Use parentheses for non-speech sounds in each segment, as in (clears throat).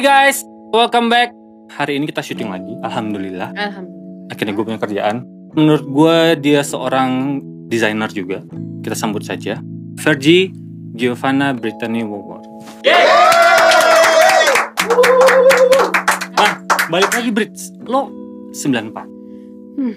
Hai guys, welcome back. Hari ini kita syuting lagi, alhamdulillah. Alhamdulillah. Akhirnya gue punya kerjaan. Menurut gue dia seorang desainer juga. Kita sambut saja. Vergi Giovanna Brittany Woodward. Nah, balik lagi Brits. Lo 94. Hmm.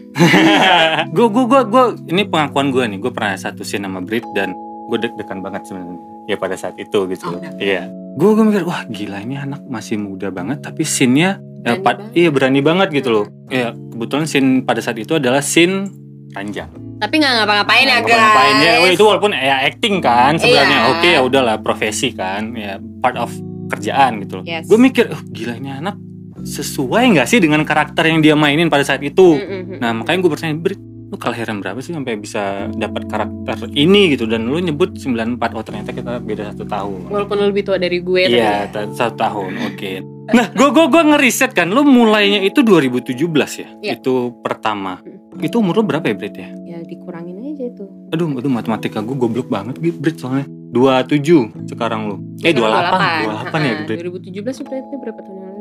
gue gue gue gue ini pengakuan gue nih gue pernah satu scene sama Brit dan gue deg-degan banget sebenarnya ya pada saat itu gitu Oh, udah. Iya gue gue mikir wah gila ini anak masih muda banget tapi scene-nya ya, Berani pa- banget. iya berani banget gitu loh ya kebetulan scene pada saat itu adalah scene ranjang Tapi nggak ngapa-ngapain ya guys. Ngapain ya wah, itu walaupun ya acting kan sebenarnya Iya. oke ya udahlah profesi kan ya part of kerjaan gitu loh Yes. gue mikir oh, gila ini anak sesuai nggak sih dengan karakter yang dia mainin pada saat itu Mm-mm. Nah makanya gue bertanya lu kelahiran berapa sih sampai bisa dapat karakter ini gitu? Dan lu nyebut 94 oh ternyata kita beda satu tahun. Walaupun lu lebih tua dari gue iya ya. satu tahun oke. Nah gue gue gue ngeriset kan lu mulainya itu 2017 ya? Iya. itu pertama. Hmm. itu umur lu berapa ya Brit ya? Ya dikurangin aja tuh. aduh aduh matematika gue goblok banget Brit soalnya. 27 sekarang lu. Eh 28 28 Sekarang ya Brit? 2017 tuh berarti berapa tahun yang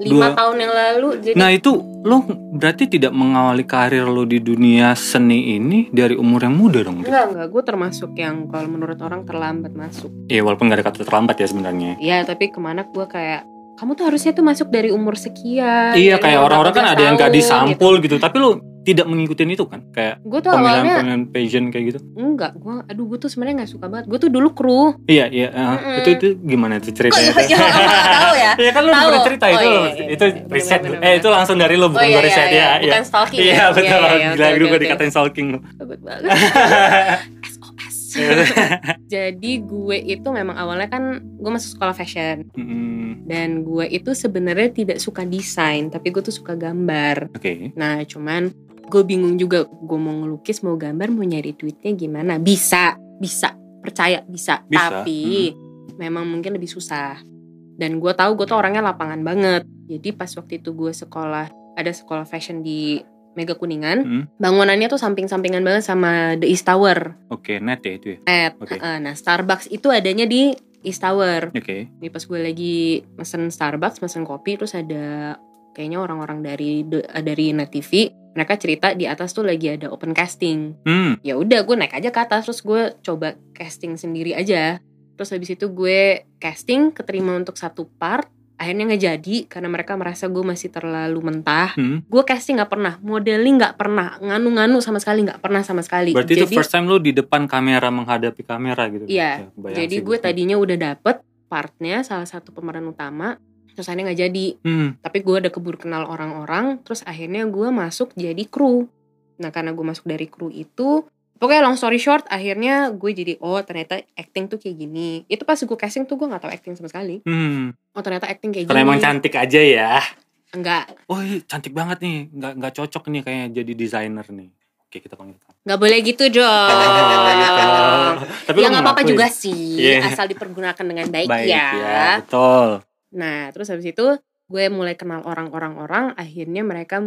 Dua- 5 tahun yang lalu jadi Nah itu lo berarti tidak mengawali karir lo di dunia seni ini dari umur yang muda dong? Enggak, enggak. Gue termasuk yang kalau menurut orang terlambat masuk. Iya walaupun gak ada kata terlambat ya sebenarnya. Ya, tapi ke mana gue kayak kamu tuh harusnya tuh masuk dari umur sekian. iya kayak orang-orang kan 14 ada yang gak disampul gitu. tapi lo tidak mengikuti itu kan kayak Gue tuh awalnya pemilihan-pemilihan pageant kayak gitu. enggak. Gue, aduh, gue tuh sebenarnya nggak suka banget. Gue tuh dulu kru. Iya iya eh, Mm-mm. itu itu gimana tuh ceritanya? Kok nggak tahu ya? (laughs) Iya kan lo Tahu. pernah cerita Oh, itu iya, iya, itu iya. riset Bener-bener. eh itu langsung dari lo bukan oh iya, gue riset iya, ya. iya. Bukan stalking Iya ya? betul. Iya, iya, Gila gue dikatain stalking lo. Takut banget. (laughs) (laughs) Jadi gue itu memang awalnya kan gue masuk sekolah fashion Mm, dan gue itu sebenarnya tidak suka desain tapi gue tuh suka gambar. Oke. Nah cuman gue bingung juga gue mau ngelukis mau gambar mau nyari duitnya gimana? Bisa, bisa percaya bisa. Bisa, Tapi memang mungkin lebih susah. Dan gue tahu gue tuh orangnya lapangan banget. Jadi pas waktu itu gue sekolah ada sekolah fashion di Mega Kuningan. Mm, Bangunannya tuh samping-sampingan banget sama The East Tower. Oke net ya itu ya. Net. Heeh, Nah, Starbucks itu adanya di East Tower. Oke. Jadi pas gue lagi mesen Starbucks, mesen kopi, terus ada kayaknya orang-orang dari the- dari Net TV, mereka cerita di atas tuh lagi ada open casting. Hmm. Ya udah, gue naik aja ke atas, terus gue coba casting sendiri aja. Terus habis itu gue casting, keterima untuk satu part. Akhirnya nggak jadi karena mereka merasa gue masih terlalu mentah. Hmm. Gue casting nggak pernah, modeling nggak pernah, nganu-nganu sama sekali nggak pernah sama sekali. Berarti jadi, itu first time lo di depan kamera menghadapi kamera gitu. Iya, Ya, Jadi gue tadinya udah dapet partnya salah satu pemeran utama, terus akhirnya nggak jadi. Hmm. Tapi gue udah keburu kenal orang-orang, terus akhirnya gue masuk jadi kru. Nah karena gue masuk dari kru itu, pokoknya long story short, akhirnya gue jadi oh ternyata acting tuh kayak gini. Itu pas gue casting tuh gue nggak tahu acting sama sekali. Hmm. Oh ternyata acting kayak Karena gini. emang cantik aja ya. Enggak, Oh iya, cantik banget nih. Nggak nggak cocok nih kayak jadi desainer nih. Oke kita panggil. nggak boleh gitu dong. Oh, gitu. Tapi ya nggak apa-apa juga sih, Iya. asal dipergunakan dengan baik, Baik ya. ya. Betul. Nah, terus habis itu gue mulai kenal orang-orang-orang, akhirnya mereka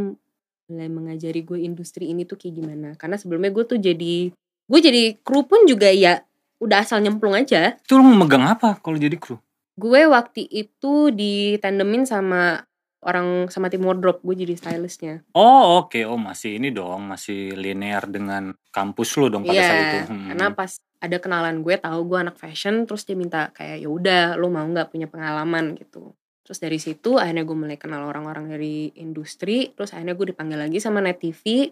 mulai mengajari gue industri ini tuh kayak gimana. Karena sebelumnya gue tuh jadi gue jadi kru pun juga ya udah asal nyemplung aja. Itu lo megang apa kalau jadi kru? Gue waktu itu ditandemin sama orang sama tim wardrobe, gue jadi stylistnya. Oh oke, oh masih ini dong, masih linear dengan kampus lo dong pada Iya, saat itu. Hmm. karena pas ada kenalan gue tahu gue anak fashion, terus dia minta kayak ya udah, lo mau nggak punya pengalaman gitu. Terus dari situ akhirnya gue mulai kenal orang-orang dari industri, terus akhirnya gue dipanggil lagi sama Net TV.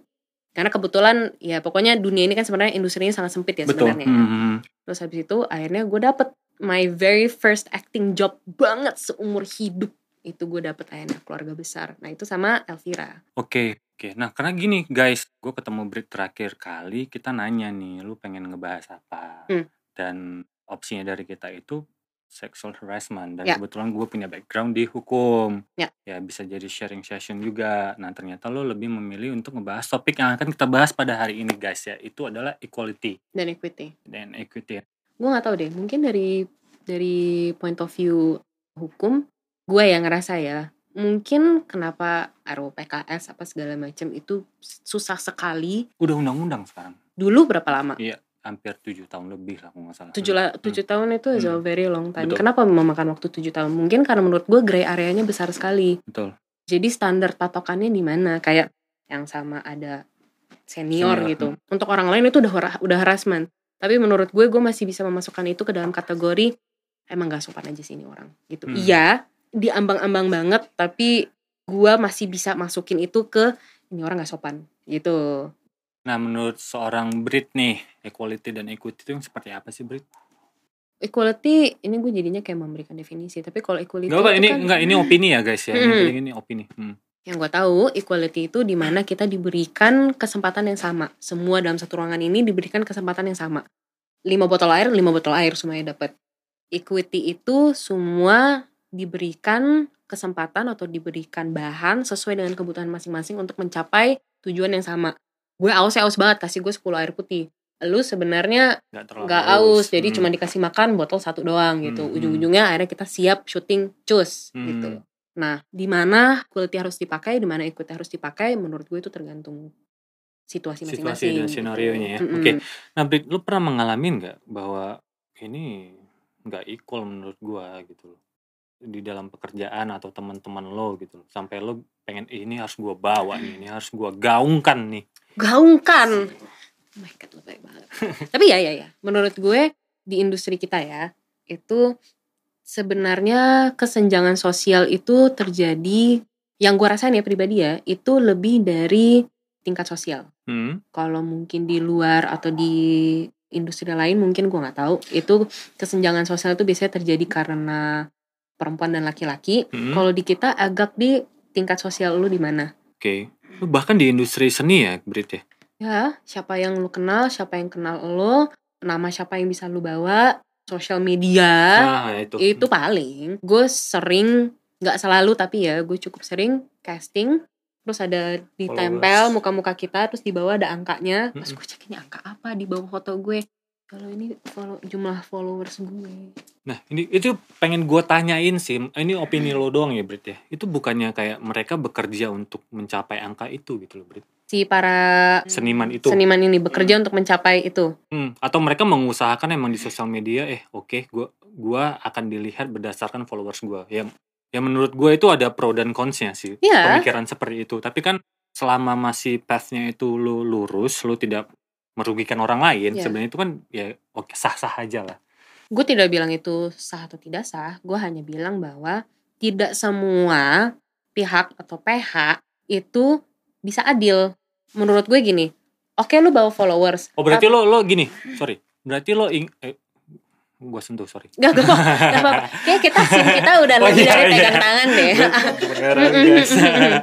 Karena kebetulan ya pokoknya dunia ini kan sebenarnya industrinya sangat sempit ya Betul. sebenarnya. Hmm. Terus habis itu akhirnya gue dapet my very first acting job banget seumur hidup. Itu gue dapet akhirnya keluarga besar. Nah itu sama Elvira. Oke, oke. Nah, karena gini, guys, gue ketemu Brit terakhir kali, kita nanya nih, lu pengen ngebahas apa? Hmm. Dan opsinya dari kita itu sexual harassment. Dan Ya. kebetulan gue punya background di hukum. Ya. Ya, bisa jadi sharing session juga. Nah, ternyata lu lebih memilih untuk ngebahas topik yang akan kita bahas pada hari ini, guys, ya. Itu adalah equality Dan equity. dan equity. gue nggak tahu deh mungkin dari dari point of view hukum gue yang ngerasa ya mungkin kenapa RUU PKS apa segala macam itu susah sekali Udah undang-undang sekarang. dulu berapa lama Iya. Hampir tujuh tahun lebih lah kalau nggak salah. tujuh la- tujuh tahun itu is a Hmm. very long time. Betul. Kenapa memakan waktu tujuh tahun? Mungkin karena menurut gue gray areanya besar sekali. Betul. Jadi standar patokannya di mana? Kayak yang sama ada senior, Senior, gitu. Untuk orang lain itu udah udah harassment. Tapi menurut gue gue masih bisa memasukkan itu ke dalam kategori emang gak sopan aja sih ini orang gitu. Hmm. Iya, diambang-ambang banget tapi gue masih bisa masukin itu ke ini orang gak sopan gitu. Nah menurut seorang Brit nih equality dan equity itu yang seperti apa sih Brit? Equality ini gue jadinya kayak memberikan definisi. Tapi kalau equality Gak apa ini kan- enggak ini opini ya guys ya. Ini, Hmm. paling ini opini. Hmm. Yang gue tahu equality itu di mana kita diberikan kesempatan yang sama. Semua dalam satu ruangan ini diberikan kesempatan yang sama. Lima botol air, lima botol air semuanya dapat. Equity itu semua diberikan kesempatan atau diberikan bahan sesuai dengan kebutuhan masing-masing untuk mencapai tujuan yang sama. Gue aus ya aus banget kasih gue 10 air putih. Lu sebenarnya nggak aus, jadi Hmm. cuma dikasih makan botol satu doang gitu. Hmm, hmm. Ujung-ujungnya akhirnya kita siap syuting cus Hmm. gitu. Nah, di mana quality harus dipakai, di mana equity harus dipakai, menurut gue itu tergantung situasi situasi masing-masing. dan gitu. ya. Mm-mm. Oke. Nah Brit lu pernah mengalami nggak bahwa ini nggak equal menurut gua gitu loh di dalam pekerjaan atau teman-teman lo gitu loh. sampai lo pengen "Ih, ini harus gua bawa nih ini harus gua gaungkan nih Gaungkan. Oh my god, lebay banget. (laughs) Tapi ya ya ya, menurut gue di industri kita ya, itu sebenarnya kesenjangan sosial itu terjadi yang gue rasain ya pribadi ya, itu lebih dari tingkat sosial. hmm? kalau mungkin di luar atau di industri lain mungkin gua nggak tahu itu kesenjangan sosial itu biasanya terjadi karena perempuan dan laki-laki Hmm? kalau di kita agak di tingkat sosial lu di mana oke Lu bahkan di industri seni ya Brit ya? Ya siapa yang lu kenal siapa yang kenal lo nama siapa yang bisa lu bawa sosial media nah itu. itu paling. Gue sering nggak selalu tapi ya gue cukup sering casting terus ada ditempel muka-muka kita terus di bawah ada angkanya. Pas Mm-mm. gue cek ini angka apa di bawah foto gue kalau ini follow, jumlah followers gue Nah, ini itu pengen gue tanyain sih. Ini opini lo doang ya, Brit ya. Itu bukannya kayak mereka bekerja untuk mencapai angka itu gitu loh, Brit. si para Seniman itu. seniman ini bekerja untuk mencapai itu Hmm, atau mereka mengusahakan emang di sosial media, eh oke, gua gua akan dilihat berdasarkan followers gua. Ya, ya menurut gue itu ada pro dan consnya sih. Iya. Pemikiran seperti itu. Tapi kan selama masih pathnya itu lu lurus, lu tidak merugikan orang lain, Iya. sebenarnya itu kan ya oke sah-sah aja lah. gue tidak bilang itu sah atau tidak sah gue hanya bilang bahwa tidak semua pihak atau PH itu bisa adil menurut gue gini oke lu bawa followers Oh berarti lo lo gini, sorry. Berarti lo ing eh, gua sentuh sorry. Gak, gak, gak apa-apa. (laughs) Kayak kita kita udah Oh, lebih iya, dari iya. pegang tangan deh. Beneran (laughs) guys.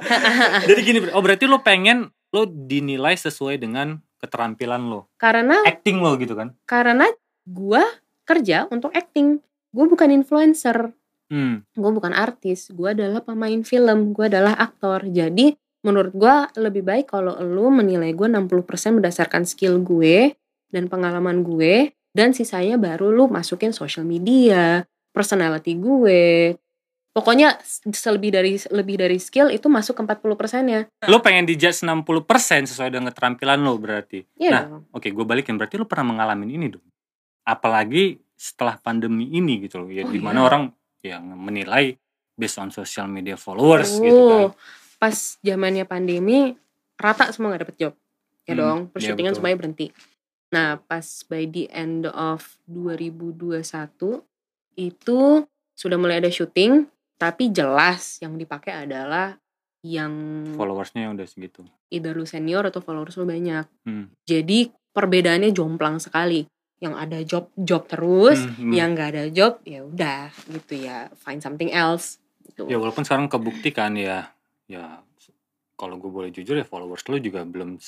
(laughs) Jadi gini, oh berarti lo pengen lo dinilai sesuai dengan keterampilan lo, karena acting lo gitu kan? karena gue kerja untuk acting. Gue bukan influencer, Hmm. gue bukan artis, gue adalah pemain film, gue adalah aktor. Jadi menurut gue lebih baik kalau lu menilai gue 60% berdasarkan skill gue dan pengalaman gue dan sisanya baru lu masukin social media, personality gue. Pokoknya selebih dari lebih dari skill itu masuk ke 40%-nya. Lo pengen dijudge 60% sesuai dengan keterampilan lo berarti. Iya Nah. Oke, gue balikin. Berarti lo pernah mengalami ini dong. Apalagi setelah pandemi ini gitu loh. Ya, Oh, di mana iya. orang yang menilai based on social media followers gitu kan. Oh, pas zamannya pandemi rata semua nggak dapet job ya Hmm, dong iya persyutingan betul. semuanya berhenti nah pas by the end of 2021 itu sudah mulai ada syuting tapi jelas yang dipakai adalah yang Followersnya yang udah segitu. either lu senior atau followers lu banyak Hmm. jadi perbedaannya jomplang sekali yang ada job job terus Hmm, hmm. yang nggak ada job ya udah gitu ya find something else gitu. Ya walaupun sekarang kebuktikan ya, ya kalau gue boleh jujur ya followers lo juga belum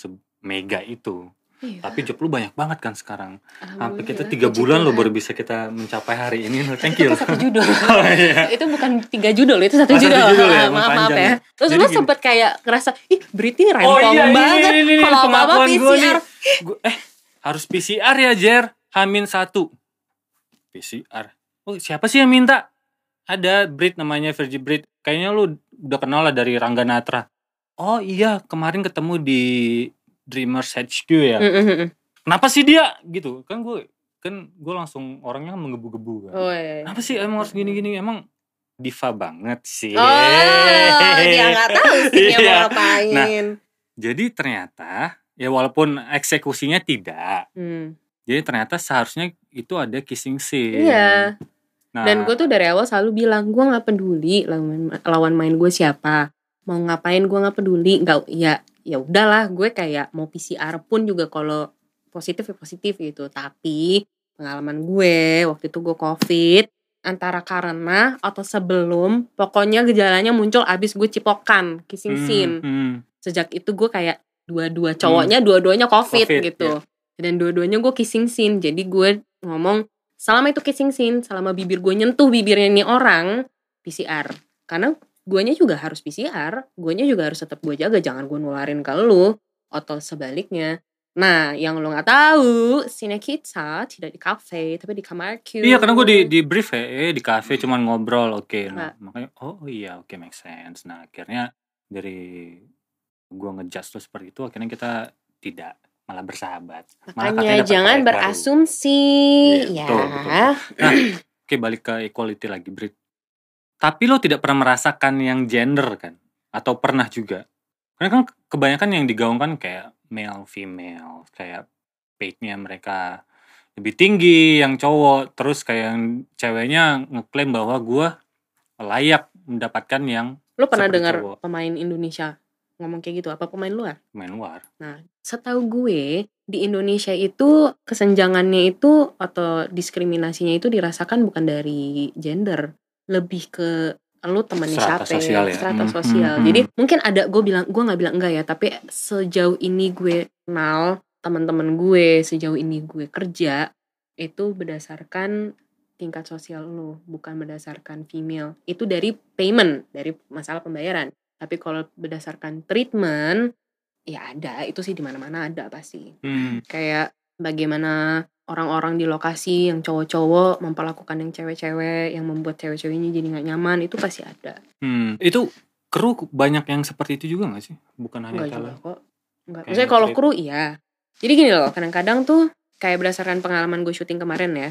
mega itu. Iya. Tapi job lu banyak banget kan sekarang. Sampai kita tiga bulan lo baru bisa kita mencapai hari ini. Thank itu you. kan satu judul (laughs) Oh, iya. itu bukan tiga judul itu satu Oh, satu judul, judul ya, Ah, maaf maaf ya ya. terus Jadi lu sempet kayak ngerasa ih Briti rempong Oh iya, banget ini, ini, kalau apa apa pengakuan gua nih. PCR Gua- eh harus PCR ya Jer. Hamin satu. PCR. Oh siapa sih yang minta? Ada Brit namanya Virgi Brit. Kayaknya lu udah kenal lah dari Rangga Natra. Oh iya kemarin ketemu di Dreamers HQ ya. Mm, mm, mm. kenapa sih dia gitu kan gue kan gue langsung orangnya menggebu-gebu kan Oh, iya. kenapa sih emang harus gini-gini emang diva banget sih Oh, dia nggak tahu sih dia mau (laughs) Iya. ngapain. jadi ternyata ya walaupun eksekusinya tidak Hmm. jadi ternyata seharusnya itu ada kissing scene Iya. nah, Dan gue tuh dari awal selalu bilang gue nggak peduli lawan lawan main gue siapa, mau ngapain gue nggak peduli, nggak ya ya udahlah gue kayak mau PCR pun juga kalau positif ya positif gitu. Tapi pengalaman gue waktu itu gue covid antara karena atau sebelum pokoknya gejalanya muncul abis gue cipokan kissing hmm, scene. hmm. sejak itu gue kayak dua-dua cowoknya dua-duanya covid, Covid, gitu. dan dua-duanya gue kissing scene. Jadi gue ngomong selama itu kissing scene selama bibir gue nyentuh bibirnya nih orang. PCR karena guanya juga harus PCR guanya juga harus tetap gue jaga jangan gue nularin ke lu atau sebaliknya nah yang lo nggak tahu sine kita tidak di cafe tapi di kamar Q Iya karena gue di di brief ya, eh, di cafe cuman ngobrol, oke. Nah, Nggak. makanya oh iya oke make sense. Nah akhirnya dari gue ngejudge tuh seperti itu, akhirnya kita tidak malah bersahabat. Malah makanya dapat jangan baru. berasumsi Iya, ya betul, betul, Nah, (clears throat) oke balik ke equality lagi, Brit. Tapi lo tidak pernah merasakan yang gender kan? Atau pernah juga? Karena kan kebanyakan yang digaungkan kayak male female, kayak paid-nya mereka lebih tinggi yang cowok, terus kayak yang ceweknya ngeklaim bahwa gua layak mendapatkan yang lo pernah dengar cowok. pemain Indonesia ngomong kayak gitu apa pemain luar main luar. Nah, setahu gue di Indonesia itu kesenjangannya itu atau diskriminasinya itu dirasakan bukan dari gender, lebih ke lu temannya Strata siapa, sosial ya? strata Hmm, sosial. hmm, Jadi hmm. mungkin ada gue bilang gue nggak bilang enggak ya, tapi sejauh ini gue kenal teman-teman gue, sejauh ini gue kerja itu berdasarkan tingkat sosial lu, bukan berdasarkan female. Itu dari payment, dari masalah pembayaran. Tapi kalau berdasarkan treatment, ya ada itu sih di mana-mana ada pasti Hmm. kayak bagaimana orang-orang di lokasi yang cowok-cowok memperlakukan yang cewek-cewek yang membuat cewek-ceweknya jadi nggak nyaman itu pasti ada Hmm. Itu kru banyak yang seperti itu juga gak sih? Bukan hanya enggak juga talent. kok enggak maksudnya kalau kru iya jadi gini loh kadang-kadang tuh kayak berdasarkan pengalaman gue syuting kemarin ya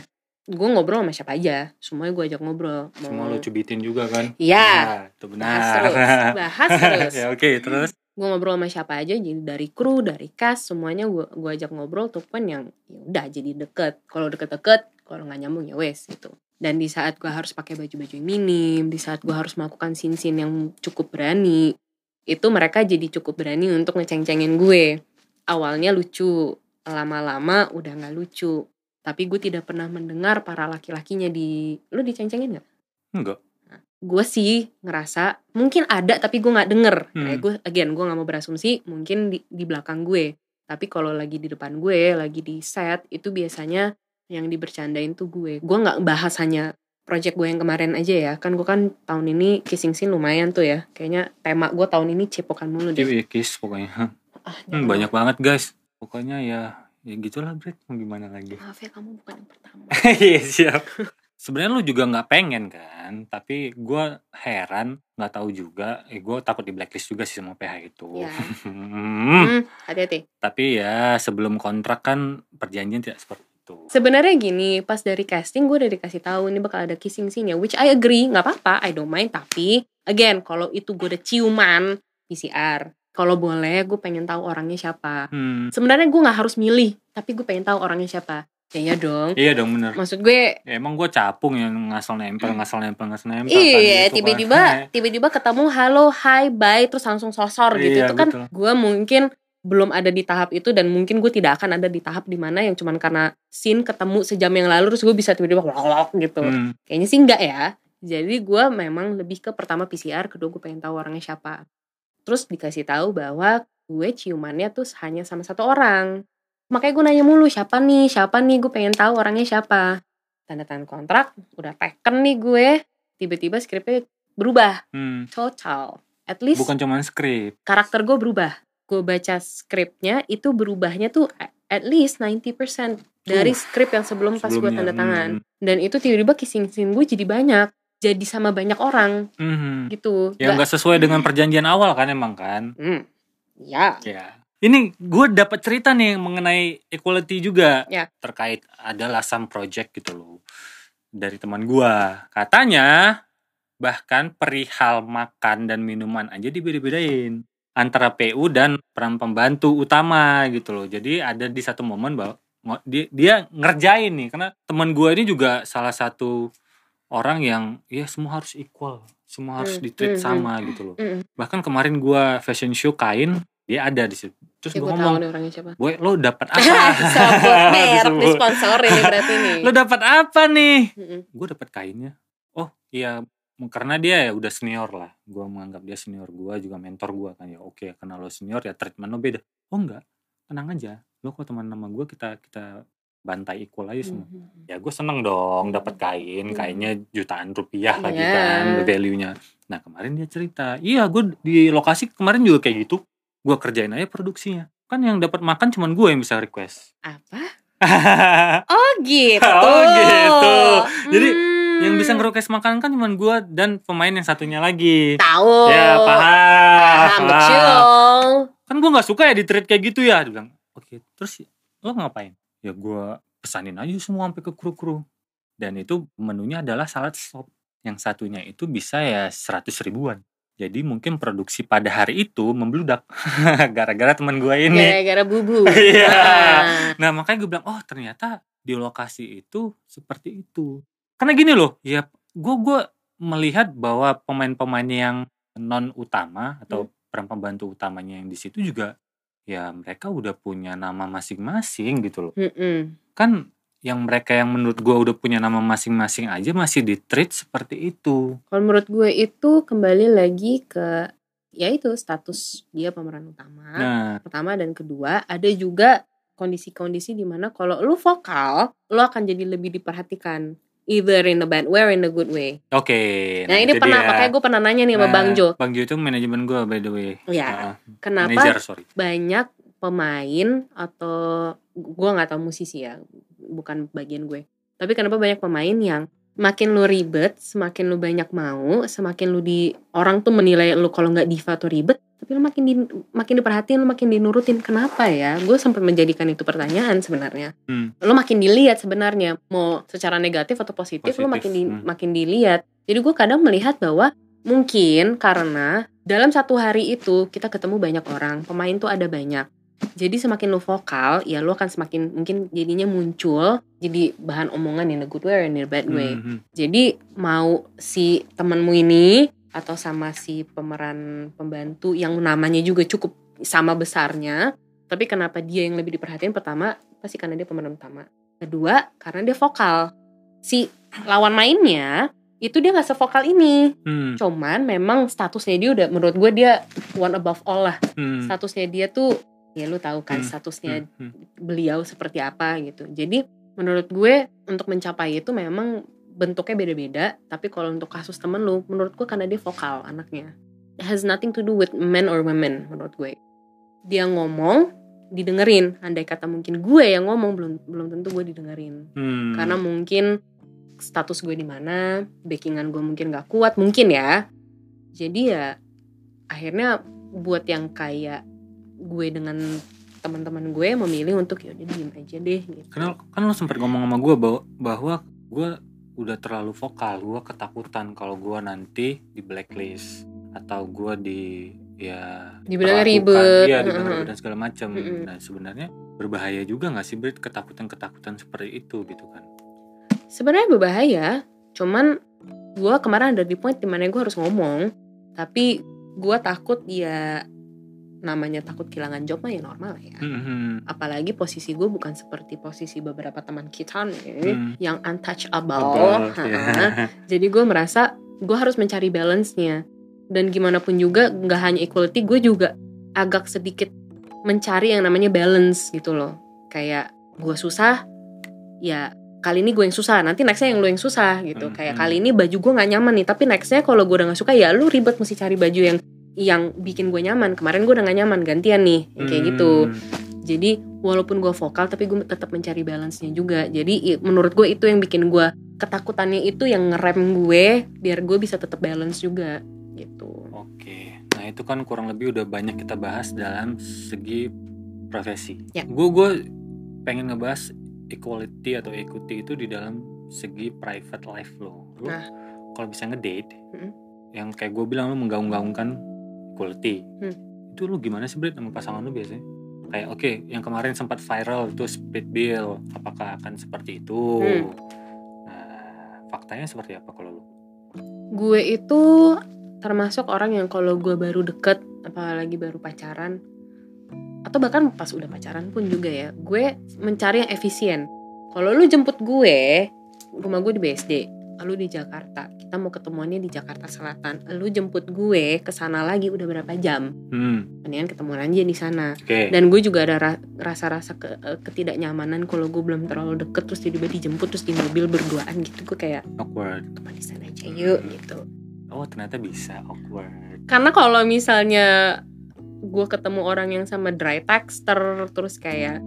gue ngobrol sama siapa aja semuanya gue ajak ngobrol Semua lo cubitin juga kan? Iya. Nah, itu bahas benar. terus bahas (laughs) terus ya oke, terus gue ngobrol sama siapa aja jadi dari kru dari cast semuanya gue gue ajak ngobrol tuh pun yang ya udah jadi deket. Kalau deket-deket kalau nggak nyambung ya wes gitu. Dan di saat gue harus pakai baju-baju yang minim di saat gue harus melakukan scene-scene yang cukup berani itu mereka jadi cukup berani untuk ngeceng-cengin gue. Awalnya lucu lama-lama udah nggak lucu. Tapi gue tidak pernah mendengar para laki-lakinya di lu diceng-cengin nggak? Enggak. Gue sih ngerasa mungkin ada tapi gue nggak denger Hmm. kayak gue again gue nggak mau berasumsi mungkin di, di belakang gue tapi kalau lagi di depan gue lagi di set itu biasanya yang dibercandain tuh gue gue nggak bahas hanya project gue yang kemarin aja ya kan gue kan tahun ini kissing scene lumayan tuh ya kayaknya tema gue tahun ini cipokan mulu deh Kiwi kiss pokoknya. ah, Hmm, banyak banget guys. Pokoknya ya ya gitulah Brit, mau gimana lagi. maaf ya kamu bukan yang pertama (laughs) Iya siap. (laughs) Sebenarnya lu juga nggak pengen kan, tapi gua heran nggak tahu juga. Eh gue takut di blacklist juga sih sama PH itu. ya (laughs) hmm, hati-hati Tapi ya sebelum kontrak kan perjanjian tidak seperti itu. Sebenarnya gini, pas dari casting gue udah dikasih tahu ini bakal ada kissing scene ya, which I agree, nggak apa-apa, I don't mind. Tapi again, kalau itu gue udah ciuman PCR, kalau boleh gue pengen tahu orangnya siapa. Hmm, Sebenarnya gue nggak harus milih, tapi gue pengen tahu orangnya siapa. Ya iya dong. iya dong bener. Maksud gue, Ya, emang gue capung yang ngasal nempel, ngasal nempel, ngasal nempel. iya gitu kan. tiba-tiba (laughs) tiba-tiba ketemu halo, hi, bye, terus langsung sosor gitu. Iya, itu kan gue mungkin belum ada di tahap itu dan mungkin gue tidak akan ada di tahap di mana yang cuman karena scene ketemu sejam yang lalu terus gue bisa tiba-tiba gitu. Hmm, Kayaknya sih enggak ya. Jadi gue memang lebih ke pertama PCR, kedua gue pengen tahu orangnya siapa. Terus dikasih tahu bahwa gue ciumannya tuh hanya sama satu orang. Makanya gue nanya mulu siapa nih, siapa nih, gue pengen tahu orangnya siapa. Tanda tangan kontrak, udah teken nih gue. Tiba-tiba skripnya berubah, hmm. total. At least Bukan cuma skrip. karakter gue berubah. Gue baca skripnya itu berubahnya tuh at least 90% dari Uh, skrip yang sebelum pas gue tanda tangan Hmm. dan itu tiba-tiba kissing scene gue jadi banyak jadi sama banyak orang Hmm. gitu Ya nggak sesuai dengan perjanjian awal kan emang kan? hmm, ya Ya. Ini gue dapat cerita nih mengenai equality juga Ya. terkait adalah some project gitu loh dari teman gue katanya bahkan perihal makan dan minuman aja dibeda-bedain antara PU dan peran pembantu utama gitu loh. Jadi ada di satu momen bahwa dia, dia ngerjain nih karena teman gue ini juga salah satu orang yang ya semua harus equal semua harus Hmm, ditreat hmm, sama gitu loh. Bahkan kemarin gua fashion show kain dia ada di situ. Terus Ya gue gue tahu ngomong nih orangnya siapa. boy lo dapat (laughs) apa? Merek nih sponsor ini berarti nih. (laughs) lo dapat apa nih? Mm-mm. gue dapat kainnya. Oh iya karena dia ya udah senior lah. Gue menganggap dia senior gue juga mentor gue kan. Ya oke karena lo senior ya treatment lo beda. Oh enggak. Tenang aja. Lo kok teman nama gue kita kita bantai equal aja semua. Mhm. ya gue seneng dong dapat kain. Hmm. kainnya jutaan rupiah lagi Iya. kan value nya nah kemarin dia cerita iya gue di lokasi kemarin juga kayak gitu gue kerjain aja produksinya kan yang dapat makan cuman gue yang bisa request Apa? (laughs) Oh gitu. (laughs) Oh, gitu. Jadi, Hmm. yang bisa nge-request makanan kan cuman gue dan pemain yang satunya lagi tahu. ya paham Paham, betul. kan gue nggak suka ya di treat kayak gitu ya dia bilang oke terus lo ngapain ya gue pesanin aja semua sampai ke kru-kru dan itu menunya adalah salad sop yang satunya itu bisa ya 100 ribuan jadi mungkin produksi pada hari itu membludak (laughs) gara-gara teman gue ini Gara-gara bubu. (laughs) Iya. Nah, nah makanya gue bilang oh ternyata di lokasi itu seperti itu karena gini loh ya gue gue melihat bahwa pemain-pemain yang non utama atau peran pembantu utamanya yang di situ juga ya mereka udah punya nama masing-masing gitu loh mm-mm. kan yang mereka yang menurut gue udah punya nama masing-masing aja masih di treat seperti itu Kalau menurut gue itu kembali lagi ke ya itu status dia pemeran utama. nah Pertama dan kedua ada juga kondisi-kondisi di mana kalau lu vokal, lu akan jadi lebih diperhatikan. Either in the bad way or in the good way. oke Nah, ini itu pernah dia. makanya gue pernah nanya nih sama Nah, Bang Jo. Bang Jo itu manajemen gue by the way Ya, Heeh, kenapa manager sorry banyak pemain atau gua nggak tahu musisi ya bukan bagian gue. Tapi kenapa banyak pemain yang makin lu ribet semakin lu banyak mau semakin lu di orang tuh menilai lu kalau nggak diva tuh ribet tapi lu makin di, makin diperhatiin lu makin dinurutin. Kenapa ya? Gue sempat menjadikan itu pertanyaan sebenarnya. Hmm. lu makin dilihat sebenarnya mau secara negatif atau positif, lu Positif, makin di, hmm. makin dilihat. Jadi gue kadang melihat bahwa mungkin karena dalam satu hari itu kita ketemu banyak orang pemain tuh ada banyak jadi semakin lu vokal ya lu akan semakin mungkin jadinya muncul jadi bahan omongan in a good way or in a bad way Mhm. jadi mau si temenmu ini atau sama si pemeran pembantu yang namanya juga cukup sama besarnya, tapi kenapa dia yang lebih diperhatiin? Pertama, pasti karena dia pemeran utama. Kedua, karena dia vokal. Si lawan mainnya itu dia nggak sevokal ini. Hmm. Cuman memang statusnya dia udah menurut gue dia one above all lah. Hmm. Statusnya dia tuh ya lu tahu kan Hmm. statusnya Hmm. Hmm. beliau seperti apa gitu. Jadi menurut gue untuk mencapai itu memang bentuknya beda-beda. Tapi kalau untuk kasus temen lu, menurut gue karena dia vokal anaknya. It has nothing to do with men or women menurut gue. Dia ngomong didengerin. Andai kata mungkin gue yang ngomong belum belum tentu gue didengerin. Hmm. Karena mungkin status gue di mana, backingan gue mungkin gak kuat mungkin ya. Jadi ya akhirnya buat yang kayak gue dengan teman-teman gue memilih untuk ya udah diem aja deh gitu. Karena kan lo sempat ngomong sama gue bahwa, bahwa gue udah terlalu vokal, gue ketakutan kalau gue nanti di blacklist atau gue di ya Dibilang ribet. iya dibilang Heeh. ribet dan segala macam. Mm-mm. Nah sebenarnya berbahaya juga nggak sih Brit ketakutan-ketakutan seperti itu gitu kan? Sebenarnya berbahaya, cuman gue kemarin ada di point di mana gue harus ngomong, tapi gue takut ya namanya takut kehilangan job mah ya normal ya. Hmm. Apalagi posisi gue bukan seperti posisi beberapa teman kita nih Hmm. yang untouchable. Abal, Ha-ha. ya. (laughs) Jadi gue merasa gue harus mencari balance-nya. Dan gimana pun juga nggak hanya equality, gue juga agak sedikit mencari yang namanya balance gitu loh. Kayak gue susah, ya kali ini gue yang susah, nanti nextnya yang lu yang susah gitu. Hmm, Kayak hmm. kali ini baju gue nggak nyaman nih, tapi nextnya kalau gue udah nggak suka ya lu ribet mesti cari baju yang yang bikin gue nyaman. Kemarin gue udah gak nyaman, gantian nih, kayak gitu. Hmm. Jadi walaupun gue vokal tapi gue tetap mencari balance-nya juga. Jadi menurut gue itu yang bikin gue ketakutannya itu yang ngerem gue biar gue bisa tetap balance juga gitu. Oke, nah itu kan kurang lebih udah banyak kita bahas dalam segi profesi. Ya. Gue gue pengen ngebahas equality atau equity itu di dalam segi private life lo. Lo Nah. kalau bisa ngedate, Mm-mm. yang kayak gue bilang lo menggaung-gaungkan equality. Hmm. Itu lo gimana sih Brit sama pasangan lo biasanya? Kayak oke, yang kemarin sempat viral itu split bill, apakah akan seperti itu? Hmm. Nah, faktanya seperti apa kalau lo? gue itu termasuk orang yang kalau gue baru deket apalagi baru pacaran atau bahkan pas udah pacaran pun juga ya gue mencari yang efisien kalau lu jemput gue rumah gue di BSD lu di Jakarta kita mau ketemuannya di Jakarta Selatan lu jemput gue ke sana lagi udah berapa jam Hmm, mendingan ketemuan aja di sana oke. dan gue juga ada ra- rasa-rasa ke- eh, ketidaknyamanan kalau gue belum terlalu deket terus tiba-tiba dijemput terus di mobil berduaan gitu gue kayak Awkward. teman di sana aja yuk gitu Oh ternyata bisa awkward. karena kalau misalnya gue ketemu orang yang sama dry texter terus kayak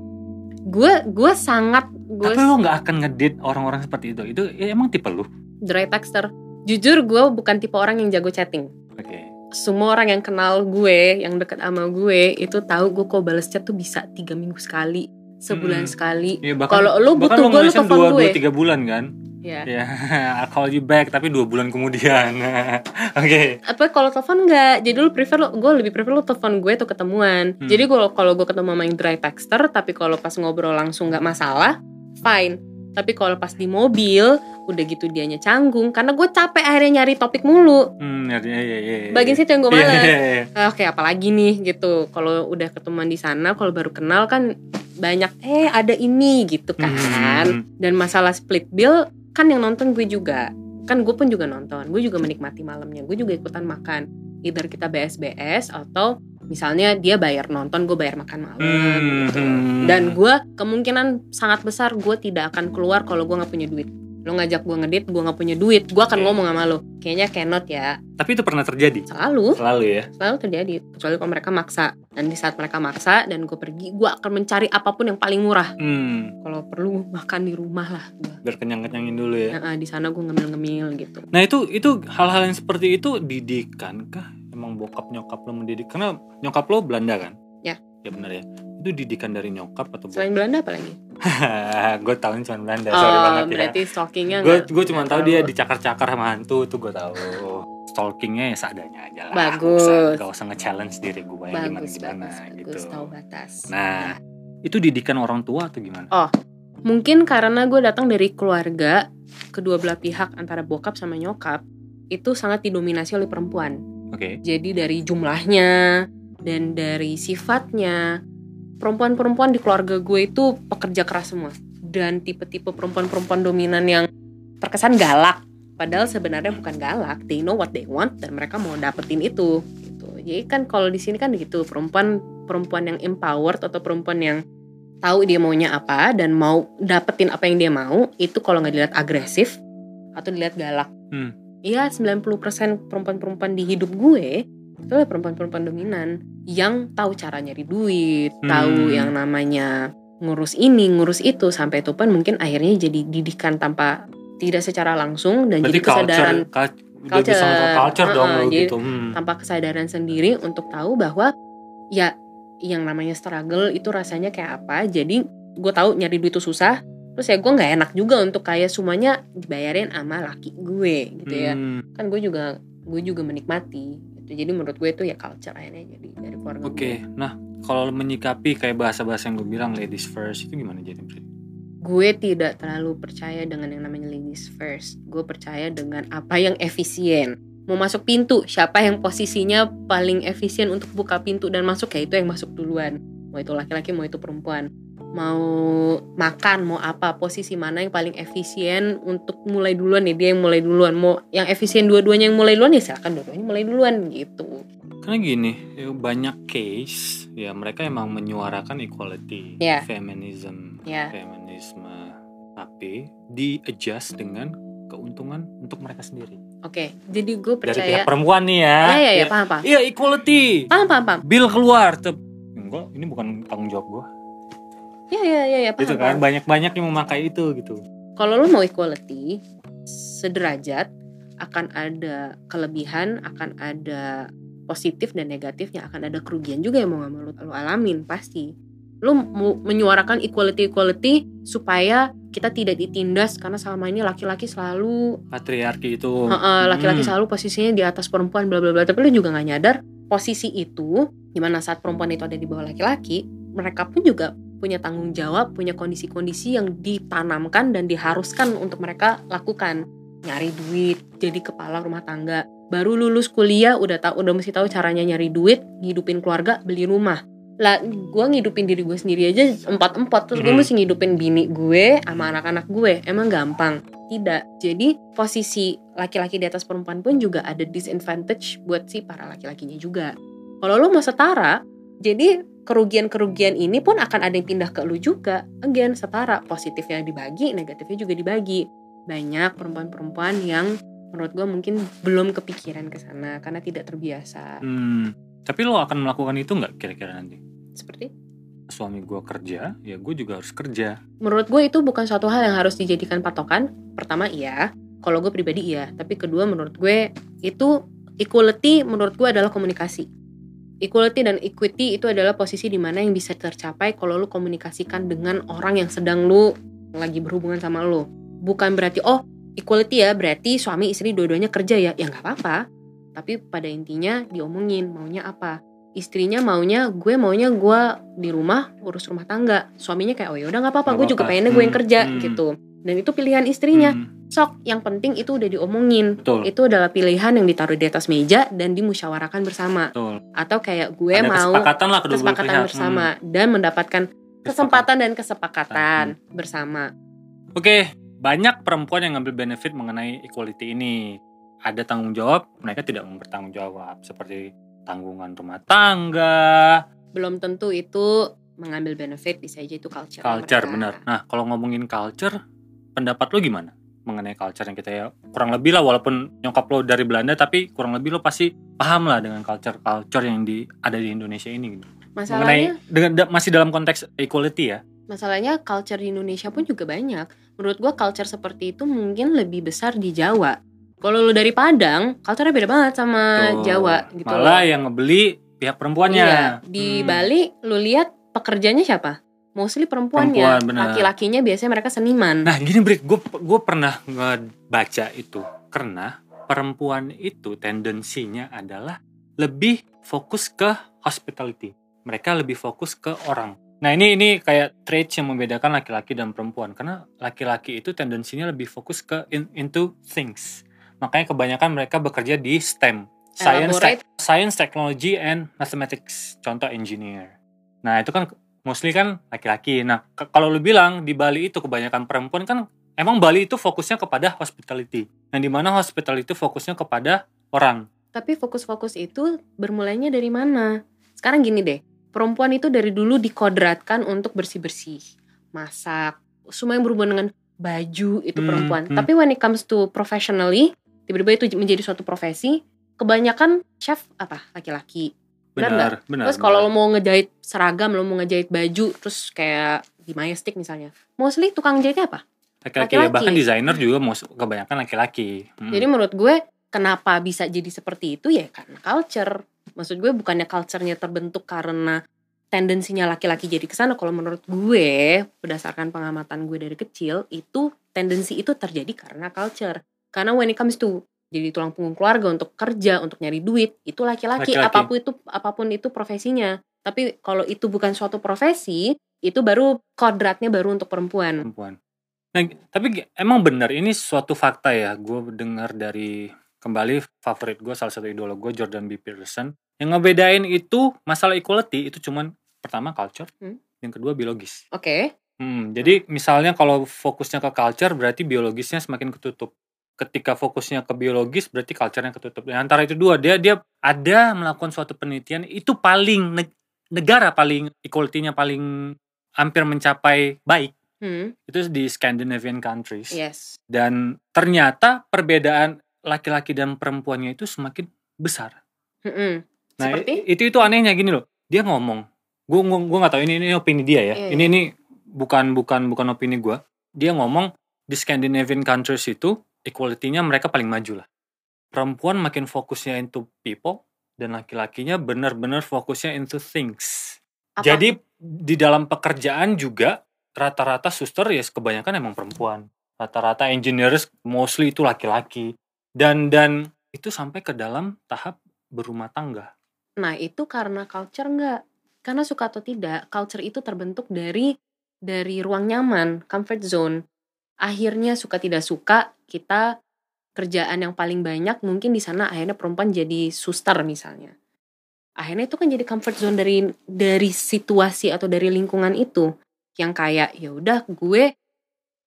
gue gue sangat gue Tapi lo nggak akan ngedit orang-orang seperti itu. Itu ya, emang tipe lo? Dry texter jujur gue bukan tipe orang yang jago chatting Oke. semua orang yang kenal gue yang deket sama gue itu tahu gue kok balas chat tuh bisa tiga minggu sekali sebulan Hmm. sekali Ya, Kalau lu bahkan butuh lo gue, nge-mention telepon gue. dua tiga bulan kan? ya Ya, (laughs) I'll call you back tapi dua bulan kemudian. (laughs) Oke. apa kalau telepon enggak jadi lu prefer lu gue lebih prefer lu telepon gue tuh ketemuan Hmm. jadi kalau kalau gue ketemu sama yang dry texter tapi kalau pas ngobrol langsung nggak masalah fine tapi kalau pas di mobil udah gitu dianya canggung karena gue capek akhirnya nyari topik mulu Hmm, ya, ya, ya, ya, ya. bagian situ yang gue Iya, malas iya, iya. Ah, Oke, apalagi nih gitu. Kalau udah ketemuan di sana, kalau baru kenal kan banyak eh ada ini gitu kan. Hmm. Dan masalah split bill kan yang nonton gue juga. Kan gue pun juga nonton. Gue juga menikmati malamnya. Gue juga ikutan makan. Either kita BSBS atau misalnya dia bayar nonton, gue bayar makan malam Hmm, gitu. hmm. Dan gue kemungkinan sangat besar gue tidak akan keluar kalau gue nggak punya duit. Lo ngajak gue ngedit, gue nggak punya duit, gue akan ngomong sama lo. Kayaknya cannot ya. Tapi itu pernah terjadi. Selalu Selalu ya. selalu terjadi kecuali kalau mereka maksa dan di saat mereka maksa dan gue pergi gue akan mencari apa pun yang paling murah Hmm, kalau perlu makan di rumah lah gue biar kenyang-kenyangin dulu ya. nah, di sana gue ngemil-ngemil gitu Nah itu itu hal-hal yang seperti itu didikan kah? Emang bokap nyokap lo mendidik? Karena nyokap lo Belanda kan? Ya. Ya benar ya. Itu didikan dari nyokap atau bokap? selain Belanda apa lagi (laughs) gue tahu cuma Belanda, sorry oh banget ya. berarti stalkingnya Gue gue cuma tahu dia dicakar-cakar sama hantu tuh gue tahu. Stalkingnya ya seadanya aja lah. Bagus. Gak usah, gak usah nge-challenge diri gue yang gimana gimana bagus gitu. bagus tahu batas Nah, itu didikan orang tua atau gimana? mungkin karena gue datang dari keluarga kedua belah pihak antara bokap sama nyokap itu sangat didominasi oleh perempuan Oke. Jadi dari jumlahnya dan dari sifatnya perempuan-perempuan di keluarga gue itu pekerja keras semua. Dan tipe-tipe perempuan-perempuan dominan yang terkesan galak. Padahal sebenarnya bukan galak. They know what they want dan mereka mau dapetin itu gitu. Jadi kan kalau di sini kan gitu perempuan perempuan yang empowered atau perempuan yang tahu dia maunya apa dan mau dapetin apa yang dia mau itu kalau nggak dilihat agresif atau dilihat galak. Hmm. Iya 90% perempuan-perempuan di hidup gue itu adalah perempuan-perempuan dominan yang tahu cara nyari duit, Hmm. tahu yang namanya ngurus ini, ngurus itu sampai itu pun mungkin akhirnya jadi didikan tanpa tidak secara langsung dan Berarti jadi kesadaran culture, cul- udah bisa Culture. ngomong culture dong jadi gitu. Hmm. tanpa kesadaran sendiri untuk tahu bahwa ya yang namanya struggle itu rasanya kayak apa. Jadi gue tahu nyari duit itu susah. Terus ya gue nggak enak juga untuk kayak semuanya dibayarin sama laki gue gitu ya. Hmm. kan gue juga gue juga menikmati gitu. jadi menurut gue itu ya culture akhirnya jadi dari keluarga Oke, gue nah kalau menyikapi kayak bahasa-bahasa yang gue bilang ladies first itu gimana jadi? Gue tidak terlalu percaya dengan yang namanya ladies first. Gue percaya dengan apa yang efisien. Mau masuk pintu siapa yang posisinya paling efisien untuk buka pintu dan masuk? Ya itu yang masuk duluan. Mau itu laki-laki mau itu perempuan mau makan mau apa posisi mana yang paling efisien untuk mulai duluan ya dia yang mulai duluan mau yang efisien dua-duanya yang mulai duluan ya silakan dua-duanya mulai duluan gitu Karena gini, ya banyak case ya mereka emang menyuarakan equality, Ya. feminism, Ya. feminisme, tapi di adjust dengan keuntungan untuk mereka sendiri. oke jadi gue Dari percaya pihak perempuan nih ya. ya ya ya paham paham Iya equality. paham paham paham Bill keluar, tep. enggak, ini bukan tanggung jawab gue. Ya ya ya ya paham, Gitu paham. kan, banyak-banyak yang memakai itu gitu. kalau lo mau equality sederajat akan ada kelebihan akan ada positif dan negatifnya akan ada kerugian juga yang mau nggak mau lo, lo alamin pasti lu mu- menyuarakan equality equality supaya kita tidak ditindas karena selama ini laki-laki selalu patriarki itu laki-laki Hmm. selalu posisinya di atas perempuan bla bla bla tapi lu juga nggak nyadar posisi itu di mana saat perempuan itu ada di bawah laki-laki mereka pun juga punya tanggung jawab punya kondisi-kondisi yang ditanamkan dan diharuskan untuk mereka lakukan. Nyari duit jadi kepala rumah tangga. Baru lulus kuliah udah tahu udah mesti tahu caranya nyari duit ngidupin keluarga beli rumah. Lah gue ngidupin diri gue sendiri aja empat empat terus gue mesti ngidupin bini gue sama anak-anak gue. Emang gampang? Tidak. Jadi posisi laki-laki di atas perempuan pun juga ada disadvantage buat si para laki-lakinya juga. Kalau lu mau setara, jadi kerugian-kerugian ini pun akan ada yang pindah ke lu juga. Again, setara. Positifnya dibagi, negatifnya juga dibagi. Banyak perempuan-perempuan yang menurut gue mungkin belum kepikiran ke sana karena tidak terbiasa. Hmm. Tapi lo akan melakukan itu nggak kira-kira nanti? Seperti Suami gue kerja, ya gue juga harus kerja. menurut gue itu bukan suatu hal yang harus dijadikan patokan. Pertama iya, kalau gue pribadi iya. Tapi kedua menurut gue itu equality menurut gue adalah komunikasi. Equality dan equity itu adalah posisi di mana yang bisa tercapai kalau lu komunikasikan dengan orang yang sedang lu lagi berhubungan sama lu. Bukan berarti oh equality ya berarti suami istri dua-duanya kerja ya. Ya nggak apa-apa. Tapi pada intinya diomongin maunya apa istrinya maunya gue maunya gue di rumah urus rumah tangga suaminya kayak oh ya udah nggak apa-apa gue juga pengennya gue yang Hmm, kerja hmm. gitu dan itu pilihan istrinya Hmm, sok yang penting itu udah diomongin betul. itu adalah pilihan yang ditaruh di atas meja dan dimusyawarahkan bersama betul. atau kayak gue Ada mau kesepakatan lah kesepakatan bersama Hmm. dan mendapatkan kesempatan dan kesepakatan bersama Oke, banyak perempuan yang ngambil benefit mengenai equality ini. Ada tanggung jawab, mereka tidak bertanggung jawab seperti tanggungan rumah tangga, belum tentu itu mengambil benefit bisa aja itu culture culture mereka. benar. Nah, kalau ngomongin culture, pendapat lo gimana mengenai culture yang kita ya kurang lebih lah walaupun nyokap lo dari Belanda tapi kurang lebih lo pasti paham lah dengan culture culture yang di ada di Indonesia ini gitu. masalahnya mengenai dengan da- masih dalam konteks equality ya. Masalahnya culture di Indonesia pun juga banyak. Menurut gua culture seperti itu mungkin lebih besar di Jawa. Kalau lu dari Padang, culture-nya beda banget sama Tuh. Jawa gitu Malah loh. yang ngebeli pihak perempuannya. Iya, di Hmm. Bali lu lihat pekerjanya siapa? Mostly perempuannya. Perempuan, benar. Laki-lakinya biasanya mereka seniman. Nah gini Brik, gue gue pernah ngebaca itu karena perempuan itu tendensinya adalah lebih fokus ke hospitality. Mereka lebih fokus ke orang. Nah ini ini kayak traits yang membedakan laki-laki dan perempuan karena laki-laki itu tendensinya lebih fokus ke in- into things. Makanya kebanyakan mereka bekerja di STEM, science, science, technology, and mathematics. Contoh engineer. Nah itu kan mostly kan laki-laki. Nah kalau lu bilang di Bali itu kebanyakan perempuan kan emang Bali itu fokusnya kepada hospitality. Yang di mana hospitality itu fokusnya kepada orang. Tapi fokus-fokus itu bermulainya dari mana? Sekarang gini deh, perempuan itu dari dulu dikodratkan untuk bersih-bersih, masak, semua yang berhubungan dengan baju itu Hmm, perempuan. hmm. Tapi when it comes to professionally, tiba-tiba itu menjadi suatu profesi, kebanyakan chef apa? Laki-laki. Benar? Benar, benar. Terus kalau lo mau ngejahit seragam, lo mau ngejahit baju, terus kayak di Majestic misalnya, mostly tukang jahitnya apa? laki-laki ya, bahkan desainer juga kebanyakan laki-laki. Hmm. Jadi menurut gue kenapa bisa jadi seperti itu ya karena culture. Maksud gue bukannya culture-nya terbentuk karena tendensinya laki-laki jadi ke sana. Kalau menurut gue berdasarkan pengamatan gue dari kecil itu tendensi itu terjadi karena culture. Karena when it comes to jadi tulang punggung keluarga untuk kerja untuk nyari duit itu laki-laki apa pun itu apa pun itu profesinya. Tapi kalau itu bukan suatu profesi itu baru kodratnya baru untuk perempuan. perempuan. Nah, tapi emang benar ini suatu fakta ya. Gue dengar dari kembali favorit gue salah satu idola gue Jordan B Peterson yang ngebedain itu masalah equality itu cuman pertama culture, Hmm. yang kedua biologis. Oke. Hmm, jadi misalnya kalau fokusnya ke culture berarti biologisnya semakin ketutup. Ketika fokusnya ke biologis berarti culture-nya ketutup. Di antara itu dua dia dia ada melakukan suatu penelitian itu paling neg- negara paling equality-nya paling hampir mencapai baik Hmm. itu di Scandinavian countries Yes. dan ternyata perbedaan laki-laki dan perempuannya itu semakin besar. Mm-mm. Nah Seperti? itu itu anehnya gini loh, dia ngomong, gue gue gue nggak tahu ini ini opini dia ya, Iya, ini ini bukan bukan bukan opini gue. Dia ngomong di Scandinavian countries itu equality-nya mereka paling maju lah. Perempuan makin fokusnya into people dan laki-lakinya benar-benar fokusnya into things. Apa- Jadi di dalam pekerjaan juga rata-rata suster ya kebanyakan emang perempuan. Rata-rata engineers mostly itu laki-laki. Dan dan itu sampai ke dalam tahap berumah tangga. Nah, itu karena culture enggak? Karena suka atau tidak, culture itu terbentuk dari dari ruang nyaman, comfort zone. Akhirnya suka tidak suka, kita kerjaan yang paling banyak mungkin di sana akhirnya perempuan jadi suster misalnya. Akhirnya itu kan jadi comfort zone dari dari situasi atau dari lingkungan itu yang kayak ya udah gue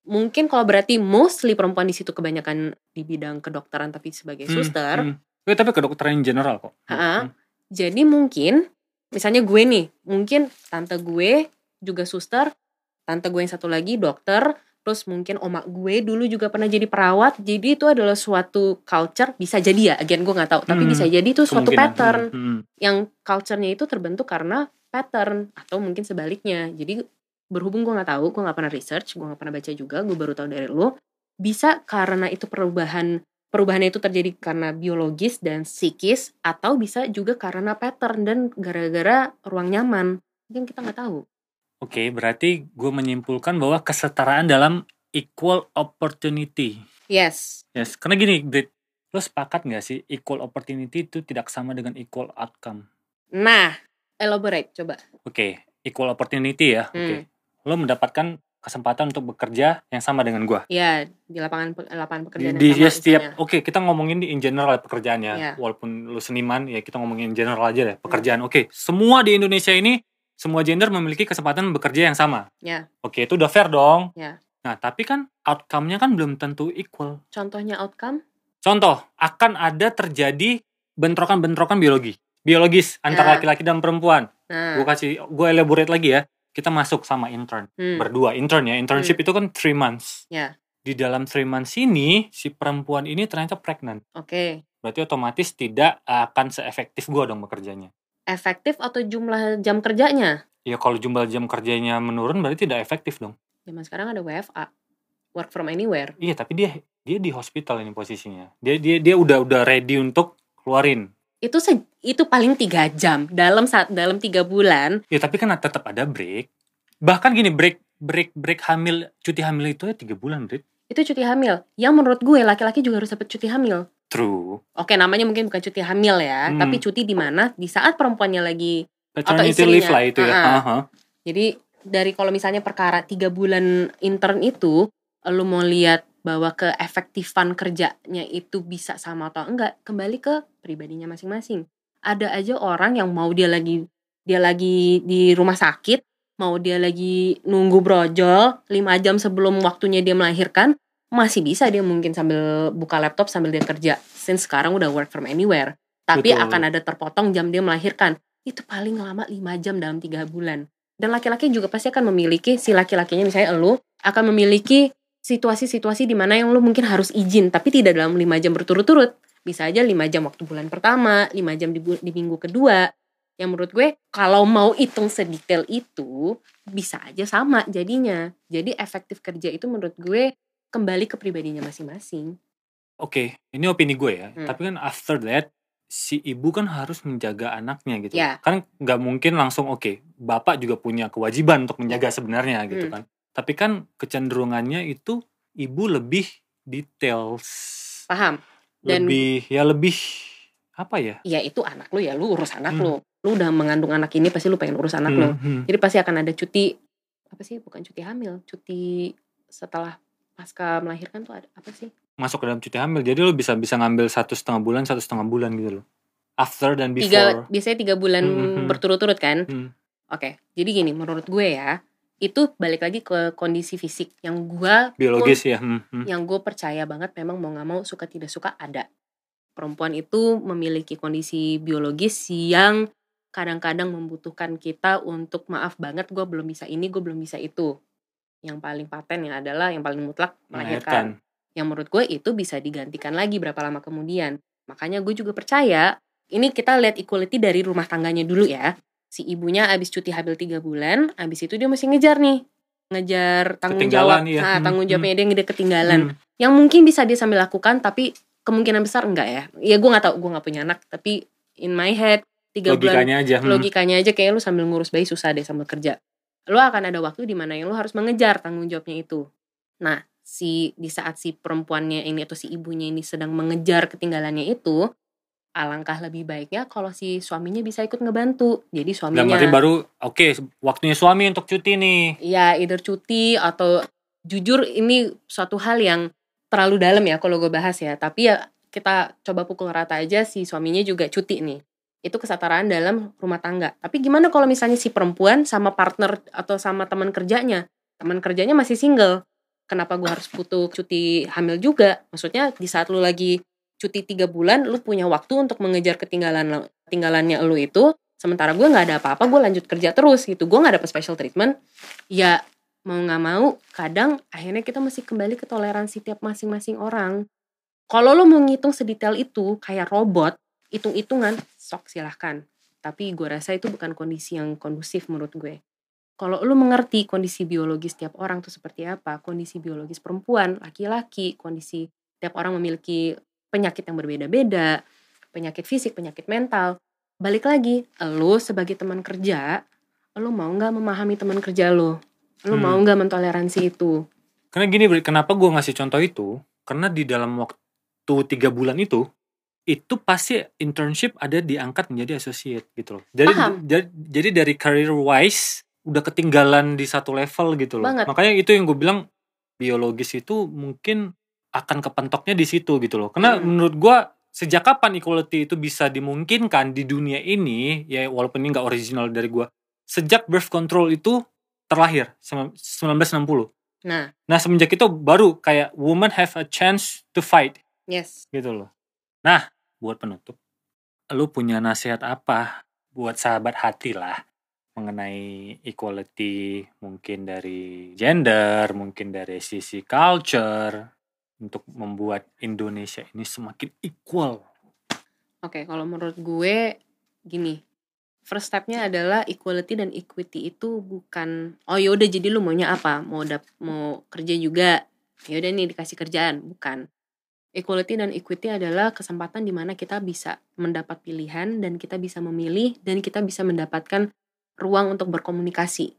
mungkin kalau berarti mostly perempuan di situ kebanyakan di bidang kedokteran tapi sebagai Hmm, suster hmm. Eh, tapi kedokteran in general kok. Ha-ha. Hmm. jadi mungkin misalnya gue nih, mungkin tante gue juga suster, tante gue yang satu lagi dokter, terus mungkin omak gue dulu juga pernah jadi perawat. Jadi itu adalah suatu culture bisa jadi ya, again gue nggak tahu, tapi Hmm. bisa jadi itu suatu pattern Hmm, hmm. yang culture-nya itu terbentuk karena pattern atau mungkin sebaliknya. Jadi berhubung gue nggak tahu, gue nggak pernah research, gue nggak pernah baca juga, gue baru tahu dari lo. Bisa karena itu perubahan perubahannya itu terjadi karena biologis dan psikis atau bisa juga karena pattern dan gara-gara ruang nyaman. Mungkin kita nggak tahu. Oke, berarti gue menyimpulkan bahwa kesetaraan dalam equal opportunity. Yes. Yes, karena gini, Brit, lo sepakat nggak sih equal opportunity itu tidak sama dengan equal outcome? Nah, elaborate coba. Oke, equal opportunity ya. Oke, Hmm. lo mendapatkan kesempatan untuk bekerja yang sama dengan gua. Ya, di lapangan lapangan pekerjaan di yang ya setiap, oke kita ngomongin di in general ya pekerjaannya. Iya. Walaupun lo seniman, ya kita ngomongin in general aja deh pekerjaan. Oke, semua di Indonesia ini semua gender memiliki kesempatan bekerja yang sama. Ya. Oke, itu udah fair dong. Ya. Nah, tapi kan outcome-nya kan belum tentu equal. Contohnya outcome? Contoh, akan ada terjadi bentrokan-bentrokan biologi. Biologis antara Ya. laki-laki dan perempuan. Nah, Gue kasih, gue elaborate lagi ya. Kita masuk sama intern. hmm, Berdua, intern ya. Internship itu kan 3 months. Ya. Di dalam 3 months ini, si perempuan ini ternyata pregnant. oke. Berarti otomatis tidak akan seefektif gue dong bekerjanya. Efektif atau jumlah jam kerjanya? Ya kalau jumlah jam kerjanya menurun berarti tidak efektif dong. Zaman sekarang ada WFA, work from anywhere. Iya, tapi dia dia di hospital ini posisinya. Dia dia dia udah udah ready untuk keluarin. Itu se- itu paling tiga jam dalam saat dalam tiga bulan. Ya tapi kan tetap ada break. Bahkan gini break break break hamil cuti hamil itu ya tiga bulan break. Itu cuti hamil. Yang menurut gue laki-laki juga harus dapat cuti hamil. True. Oke, namanya mungkin bukan cuti hamil ya, Hmm. tapi cuti di mana di saat perempuannya lagi Paternity istrinya. leave lah itu ya. Ah, ah. Aha. Jadi dari kalau misalnya perkara tiga bulan intern itu, lu mau lihat bahwa keefektifan kerjanya itu bisa sama atau enggak, kembali ke pribadinya masing-masing. Ada aja orang yang mau dia lagi dia lagi di rumah sakit, mau dia lagi nunggu brojol 5 jam sebelum waktunya dia melahirkan, masih bisa dia mungkin sambil buka laptop sambil dia kerja. Since sekarang udah work from anywhere. Tapi Betul. akan ada terpotong jam dia melahirkan. Itu paling lama 5 jam dalam tiga bulan. Dan laki-laki juga pasti akan memiliki, si laki-lakinya misalnya lu, akan memiliki situasi-situasi di mana yang lu mungkin harus izin, tapi tidak dalam 5 jam berturut-turut. Bisa aja 5 jam waktu bulan pertama, 5 jam di, di minggu kedua. Yang menurut gue, kalau mau hitung sedetail itu, bisa aja sama jadinya. Jadi efektif kerja itu menurut gue kembali ke pribadinya masing-masing. Oke, ini opini gue ya. Hmm. Tapi kan after that si ibu kan harus menjaga anaknya gitu. Ya. Kan nggak mungkin langsung oke, bapak juga punya kewajiban untuk menjaga sebenarnya gitu Hmm. kan. Tapi kan kecenderungannya itu ibu lebih details. Paham? Dan- lebih ya lebih apa ya? Ya itu anak lu ya, lu urus anak Hmm. lu. Lu udah mengandung anak ini pasti lu pengen urus anak lu. Hmm, hmm. Jadi pasti akan ada cuti apa sih? Bukan cuti hamil, cuti setelah pasca melahirkan tuh ada apa sih? Masuk ke dalam cuti hamil. Jadi lo bisa bisa ngambil satu setengah bulan, satu setengah bulan gitu loh. After dan before. Tiga biasanya tiga bulan Hmm, hmm. berturut-turut kan? Hmm. Oke, jadi gini menurut gue ya itu balik lagi ke kondisi fisik yang gue biologis ya. Hmm, hmm. yang gue percaya banget memang mau nggak mau suka tidak suka ada perempuan itu memiliki kondisi biologis yang kadang-kadang membutuhkan kita untuk maaf banget gue belum bisa ini gue belum bisa itu yang paling paten yang adalah yang paling mutlak melahirkan. Yang menurut gue itu bisa digantikan lagi berapa lama kemudian. Makanya gue juga percaya ini kita lihat equality dari rumah tangganya dulu ya. Si ibunya abis cuti hamil tiga bulan abis itu dia masih ngejar nih. Ngejar tanggung Ketinggalan, jawab. iya. nah Hmm, tanggung jawabnya dia dia ketinggalan. Hmm. yang mungkin bisa dia sambil lakukan tapi kemungkinan besar enggak ya. Ya gue nggak tahu gue nggak punya anak. Tapi in my head tiga bulan logikanya aja hmm. logikanya aja kayak lu sambil ngurus bayi susah deh sambil kerja lu akan ada waktu di mana yang lu harus mengejar tanggung jawabnya itu. Nah si di saat si perempuannya ini atau si ibunya ini sedang mengejar ketinggalannya itu alangkah lebih baiknya kalau si suaminya bisa ikut ngebantu. Jadi Dan suaminya berarti baru oke waktunya suami untuk cuti nih. Ya either cuti atau jujur ini suatu hal yang terlalu dalam ya kalau gue bahas ya. Tapi ya kita coba pukul rata aja si suaminya juga cuti nih itu kesetaraan dalam rumah tangga. Tapi gimana kalau misalnya si perempuan sama partner atau sama teman kerjanya? Teman kerjanya masih single. Kenapa gue harus butuh cuti hamil juga? Maksudnya di saat lu lagi cuti tiga bulan lu punya waktu untuk mengejar ketinggalan ketinggalannya lu itu. Sementara gue nggak ada apa-apa gue lanjut kerja terus gitu. Gue nggak dapet special treatment. Ya mau nggak mau kadang akhirnya kita mesti kembali ke toleransi tiap masing-masing orang. Kalau lo mau ngitung sedetail itu kayak robot hitung-hitungan sok silahkan tapi gue rasa itu bukan kondisi yang kondusif menurut gue kalau lo mengerti kondisi biologis tiap orang tuh seperti apa kondisi biologis perempuan laki-laki kondisi tiap orang memiliki penyakit yang berbeda-beda penyakit fisik penyakit mental balik lagi lo sebagai teman kerja lo mau nggak memahami teman kerja lo lo Hmm. mau nggak mentoleransi itu Karena gini, kenapa gue ngasih contoh itu? Karena di dalam waktu tiga bulan itu, itu pasti internship ada diangkat menjadi associate gitu loh. Jadi, jadi dari career wise udah ketinggalan di satu level gitu loh. Banget. Makanya itu yang gue bilang biologis itu mungkin akan kepentoknya di situ gitu loh. Karena Hmm. menurut gue sejak kapan equality itu bisa dimungkinkan di dunia ini, ya walaupun ini nggak original dari gue, sejak birth control itu terlahir 1960. nah Nah semenjak itu baru kayak woman have a chance to fight yes gitu loh. Nah buat penutup, lu punya nasihat apa buat sahabat hati lah mengenai equality mungkin dari gender, mungkin dari sisi culture untuk membuat Indonesia ini semakin equal. Oke, kalau menurut gue gini. First stepnya adalah equality dan equity itu bukan oh yaudah jadi lu maunya apa? Mau dap mau kerja juga. Yaudah nih dikasih kerjaan, bukan. Equality dan equity adalah kesempatan di mana kita bisa mendapat pilihan dan kita bisa memilih dan kita bisa mendapatkan ruang untuk berkomunikasi.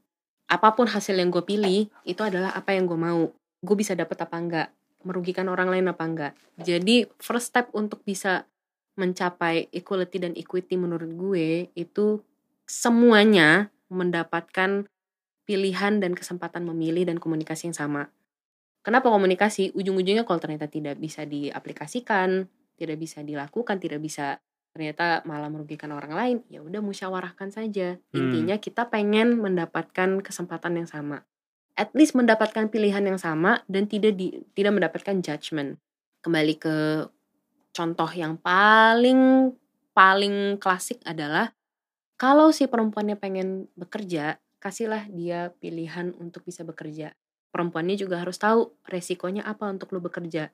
Apa pun hasil yang gue pilih, itu adalah apa yang gue mau. Gue bisa dapat apa enggak, merugikan orang lain apa enggak. Jadi first step untuk bisa mencapai equality dan equity menurut gue itu semuanya mendapatkan pilihan dan kesempatan memilih dan komunikasi yang sama. Kenapa komunikasi? Ujung-ujungnya kalau ternyata tidak bisa diaplikasikan, tidak bisa dilakukan, tidak bisa ternyata malah merugikan orang lain, ya udah musyawarahkan saja. Hmm. Intinya kita pengen mendapatkan kesempatan yang sama. At least mendapatkan pilihan yang sama dan tidak di, tidak mendapatkan judgment. Kembali ke contoh yang paling paling klasik adalah kalau si perempuannya pengen bekerja, kasihlah dia pilihan untuk bisa bekerja. Perempuannya juga harus tahu resikonya apa untuk lu bekerja.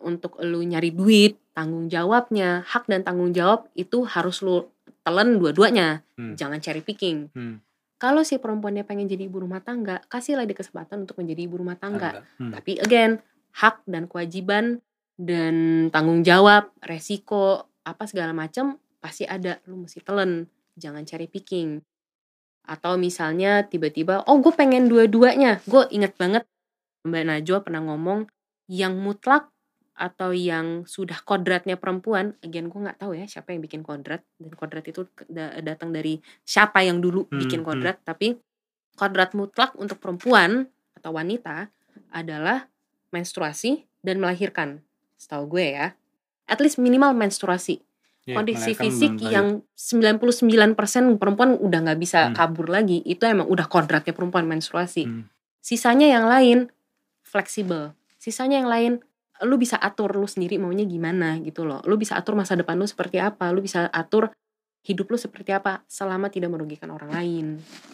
Untuk lu nyari duit, tanggung jawabnya, hak dan tanggung jawab itu harus lu telan dua-duanya. Hmm. Jangan cherry picking. Hmm. Kalau si perempuannya pengen jadi ibu rumah tangga, kasihlah dia kesempatan untuk menjadi ibu rumah tangga. Hmm. Tapi again, hak dan kewajiban dan tanggung jawab, resiko, apa segala macam pasti ada. Lu mesti telan, jangan cari picking. Atau misalnya tiba-tiba, oh gue pengen dua-duanya. Gue inget banget Mbak Najwa pernah ngomong yang mutlak atau yang sudah kodratnya perempuan, again gue nggak tahu ya siapa yang bikin kodrat dan kodrat itu da- datang dari siapa yang dulu Hmm, bikin hmm. kodrat, tapi kodrat mutlak untuk perempuan atau wanita adalah menstruasi dan melahirkan. Setahu gue ya. At least minimal menstruasi. Ya, Kondisi fisik yang 99% perempuan udah nggak bisa Hmm. kabur lagi. Itu emang udah kodratnya perempuan menstruasi. Hmm. Sisanya yang lain fleksibel. Sisanya yang lain lu bisa atur lu sendiri maunya gimana gitu loh. Lu bisa atur masa depan lu seperti apa. Lu bisa atur hidup lu seperti apa selama tidak merugikan orang lain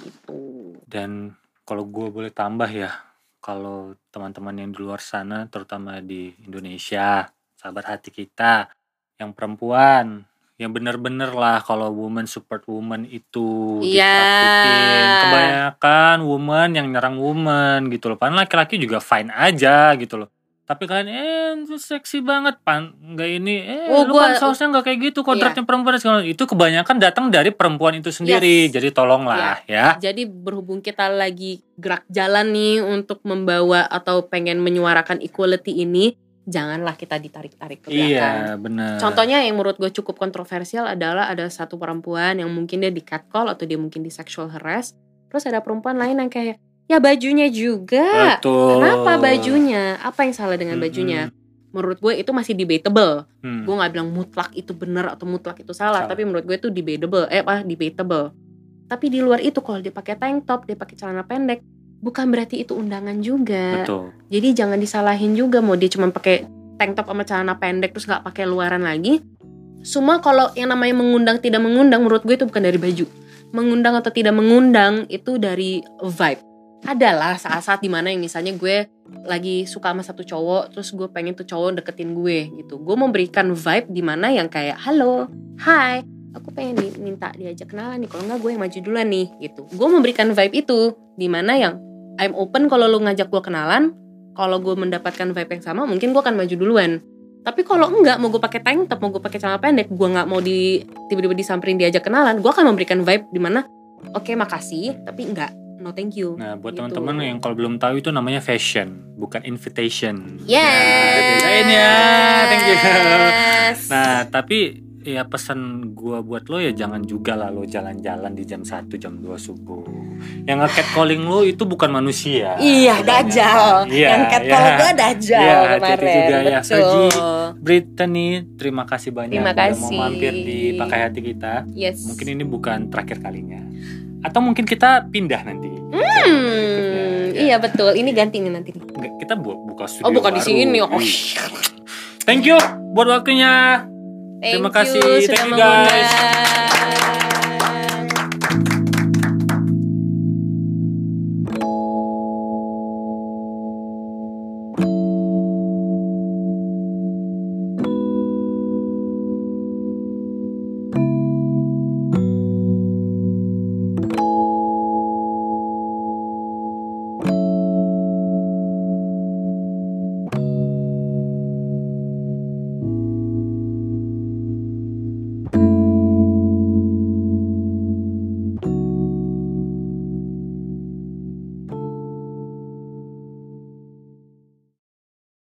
gitu. Dan kalau gue boleh tambah ya, kalau teman-teman yang di luar sana, terutama di Indonesia, sahabat hati kita, yang perempuan, yang bener-bener lah kalau woman support woman itu Iya. dipraktikin. Kebanyakan woman yang nyerang woman gitu loh. Padahal laki-laki juga fine aja gitu loh. tapi kalian eh seksi banget pan. Nggak ini. Eh Oh, lu gua- kan seharusnya nggak kayak gitu kodratnya perempuan. Dan segala itu kebanyakan datang dari perempuan itu sendiri. Jadi tolonglah ya. Jadi berhubung kita lagi gerak jalan nih untuk membawa atau pengen menyuarakan equality ini, janganlah kita ditarik-tarik ke belakang. iya benar Contohnya yang menurut gue cukup kontroversial adalah ada satu perempuan yang mungkin dia di catcall atau dia mungkin di sexual harass. Terus ada perempuan lain yang kayak, ya bajunya juga. betul Kenapa bajunya? Apa yang salah dengan bajunya? Menurut gue itu masih debatable. Hmm. Gue nggak bilang mutlak itu benar atau mutlak itu salah, Salah. tapi menurut gue itu debatable. Eh apa? Debatable. Tapi di luar itu kalau dia pakai tank top, dia pakai celana pendek, bukan berarti itu undangan juga. betul Jadi jangan disalahin juga mau dia cuma pakai tank top sama celana pendek terus nggak pakai luaran lagi. Semua kalau yang namanya mengundang tidak mengundang menurut gue itu bukan dari baju. Mengundang atau tidak mengundang itu dari vibe. Adalah saat-saat di mana yang misalnya gue lagi suka sama satu cowok terus gue pengen tuh cowok deketin gue gitu. Gue memberikan vibe di mana yang kayak halo, hai, aku pengen diminta diajak kenalan nih. Kalau nggak gue yang maju duluan nih gitu. Gue memberikan vibe itu di mana yang I'm open kalau lu ngajak gue kenalan, kalau gue mendapatkan vibe yang sama mungkin gue akan maju duluan tapi kalau enggak mau gue pakai tank top mau gue pakai celana pendek gue nggak mau di tiba-tiba disamperin diajak kenalan gue akan memberikan vibe di mana oke makasih tapi enggak no thank you Nah, buat Gitu. teman-teman yang kalau belum tahu itu namanya fashion, bukan invitation. yes Nah, ya. Thank you. Yes. Nah, tapi ya pesan gua buat lo ya jangan juga lah lo jalan-jalan di jam 1 jam 2 subuh. Yang nge-catcalling lo itu bukan manusia. iya dajal Iya, yang catcall iya. gue dajal Iya, kemarin jadi juga ya, Fergie. Brittany, terima kasih banyak Terima udah kasih. mau mampir di Pakai Hati kita. yes Mungkin ini bukan terakhir kalinya. Atau mungkin kita pindah nanti. hmm, iya betul ini ganti nih nanti kita bu buka studio oh bukan di baru. sini oh Iya. Thank you buat waktunya. Thank Terima you kasih. sudah Thank you, guys. mengundang.